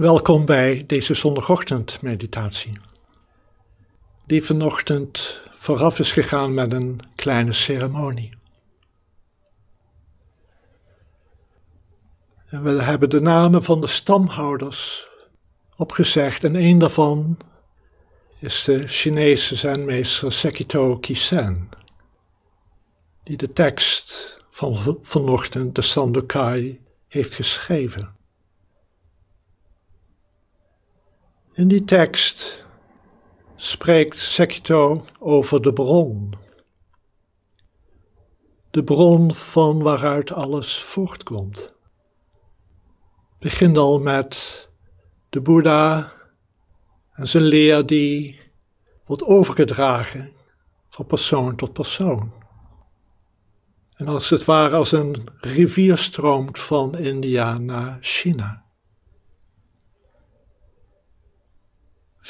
Welkom bij deze zondagochtendmeditatie, die vanochtend vooraf is gegaan met een kleine ceremonie. En we hebben de namen van de stamhouders opgezegd en een daarvan is de Chinese zenmeester Sekito Kisen, die de tekst van vanochtend, de Sandokai, heeft geschreven. In die tekst spreekt Sekito over de bron. De bron van waaruit alles voortkomt. Begint al met de Boeddha en zijn leer die wordt overgedragen van persoon tot persoon. En als het ware als een rivier stroomt van India naar China.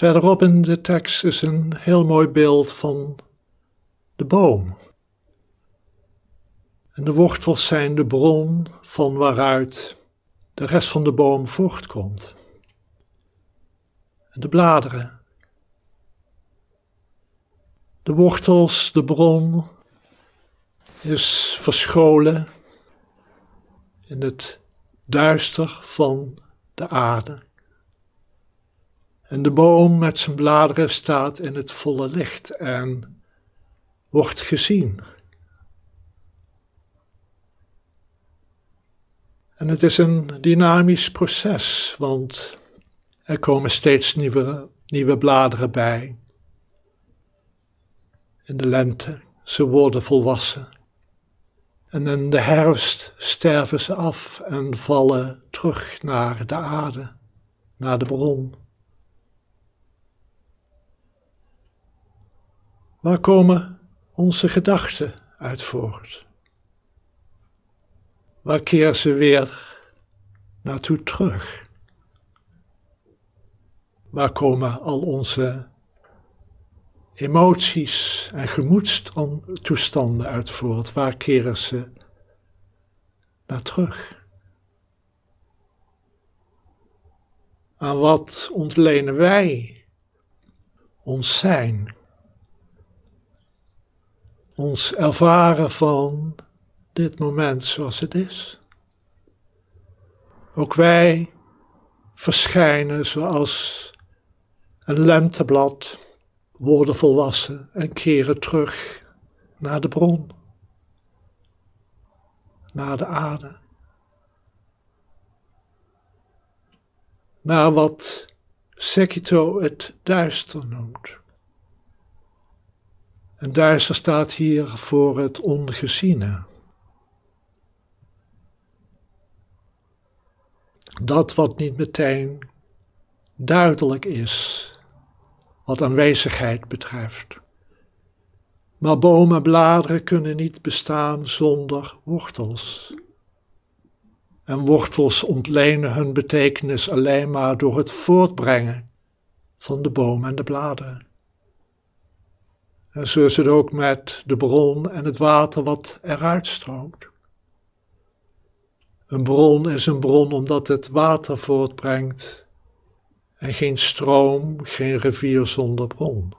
Verderop in de tekst is een heel mooi beeld van de boom. En de wortels zijn de bron van waaruit de rest van de boom voortkomt. En de bladeren. De wortels, de bron, is verscholen in het duister van de aarde. En de boom met zijn bladeren staat in het volle licht en wordt gezien. En het is een dynamisch proces, want er komen steeds nieuwe, nieuwe bladeren bij. In de lente, ze worden volwassen. En in de herfst sterven ze af en vallen terug naar de aarde, naar de bron. Waar komen onze gedachten uit voort? Waar keren ze weer naartoe terug? Waar komen al onze emoties en gemoedstoestanden uit voort? Waar keren ze naar terug? Aan wat ontlenen wij ons zijn? Ons ervaren van dit moment zoals het is. Ook wij verschijnen zoals een lenteblad, worden volwassen en keren terug naar de bron, naar de aarde, naar wat Sekito het duister noemt. En duister staat hier voor het ongeziene. Dat wat niet meteen duidelijk is, wat aanwezigheid betreft. Maar bomen en bladeren kunnen niet bestaan zonder wortels. En wortels ontlenen hun betekenis alleen maar door het voortbrengen van de bomen en de bladeren. En zo is het ook met de bron en het water wat eruit stroomt. Een bron is een bron omdat het water voortbrengt en geen stroom, geen rivier zonder bron.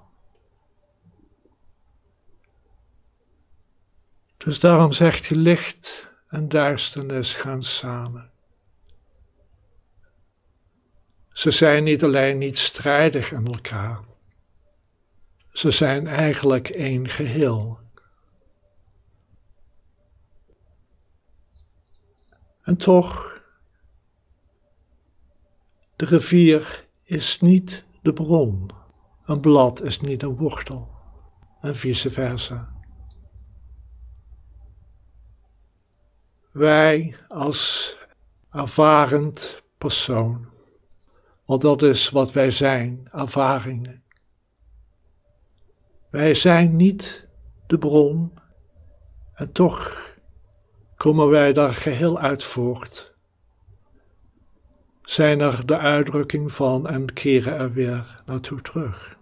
Dus daarom zegt licht en duisternis gaan samen. Ze zijn niet alleen niet strijdig aan elkaar, ze zijn eigenlijk één geheel. En toch, de rivier is niet de bron, een blad is niet een wortel, en vice versa. Wij als ervarend persoon, want dat is wat wij zijn, ervaringen wij zijn niet de bron en toch komen wij daar geheel uit voort. Zijn er de uitdrukking van en keren er weer naartoe terug.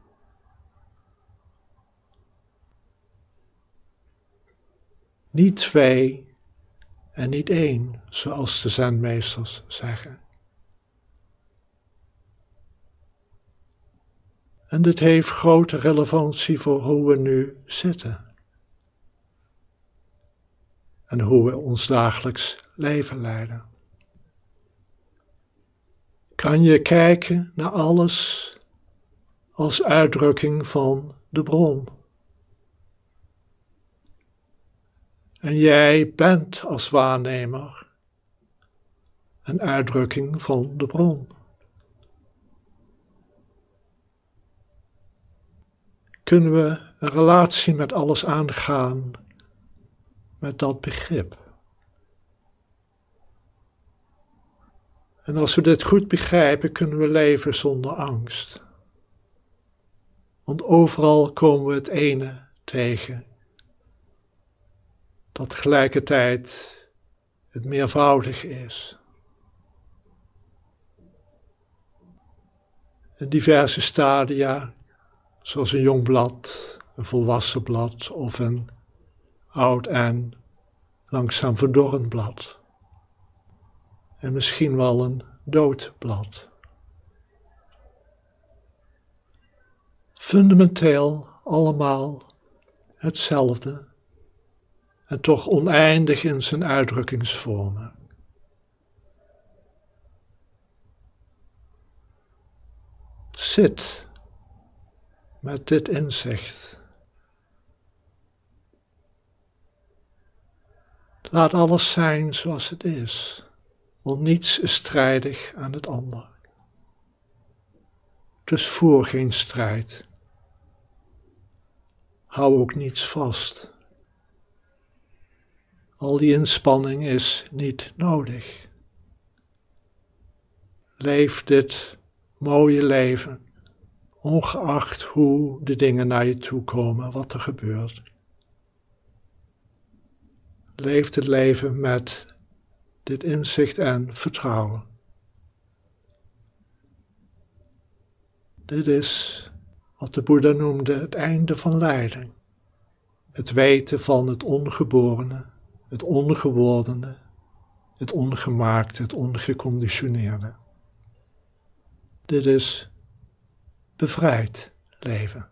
Niet twee en niet één, zoals de zenmeesters zeggen. En dit heeft grote relevantie voor hoe we nu zitten. En hoe we ons dagelijks leven leiden. Kan je kijken naar alles als uitdrukking van de bron? En jij bent als waarnemer een uitdrukking van de bron. Kunnen we een relatie met alles aangaan met dat begrip? En als we dit goed begrijpen, kunnen we leven zonder angst. Want overal komen we het ene tegen dat tegelijkertijd het meervoudig is. In diverse stadia, zoals een jong blad, een volwassen blad of een oud en langzaam verdorrend blad. En misschien wel een dood blad. Fundamenteel allemaal hetzelfde en toch oneindig in zijn uitdrukkingsvormen. Zit met dit inzicht. Laat alles zijn zoals het is, want niets is strijdig aan het ander. Dus voer geen strijd. Hou ook niets vast. Al die inspanning is niet nodig. Leef dit mooie leven, ongeacht hoe de dingen naar je toe komen, wat er gebeurt. Leef het leven met dit inzicht en vertrouwen. Dit is wat de Boeddha noemde het einde van lijden. Het weten van het ongeborene het ongewordene, het ongemaakte, het ongeconditioneerde. Dit is bevrijd leven.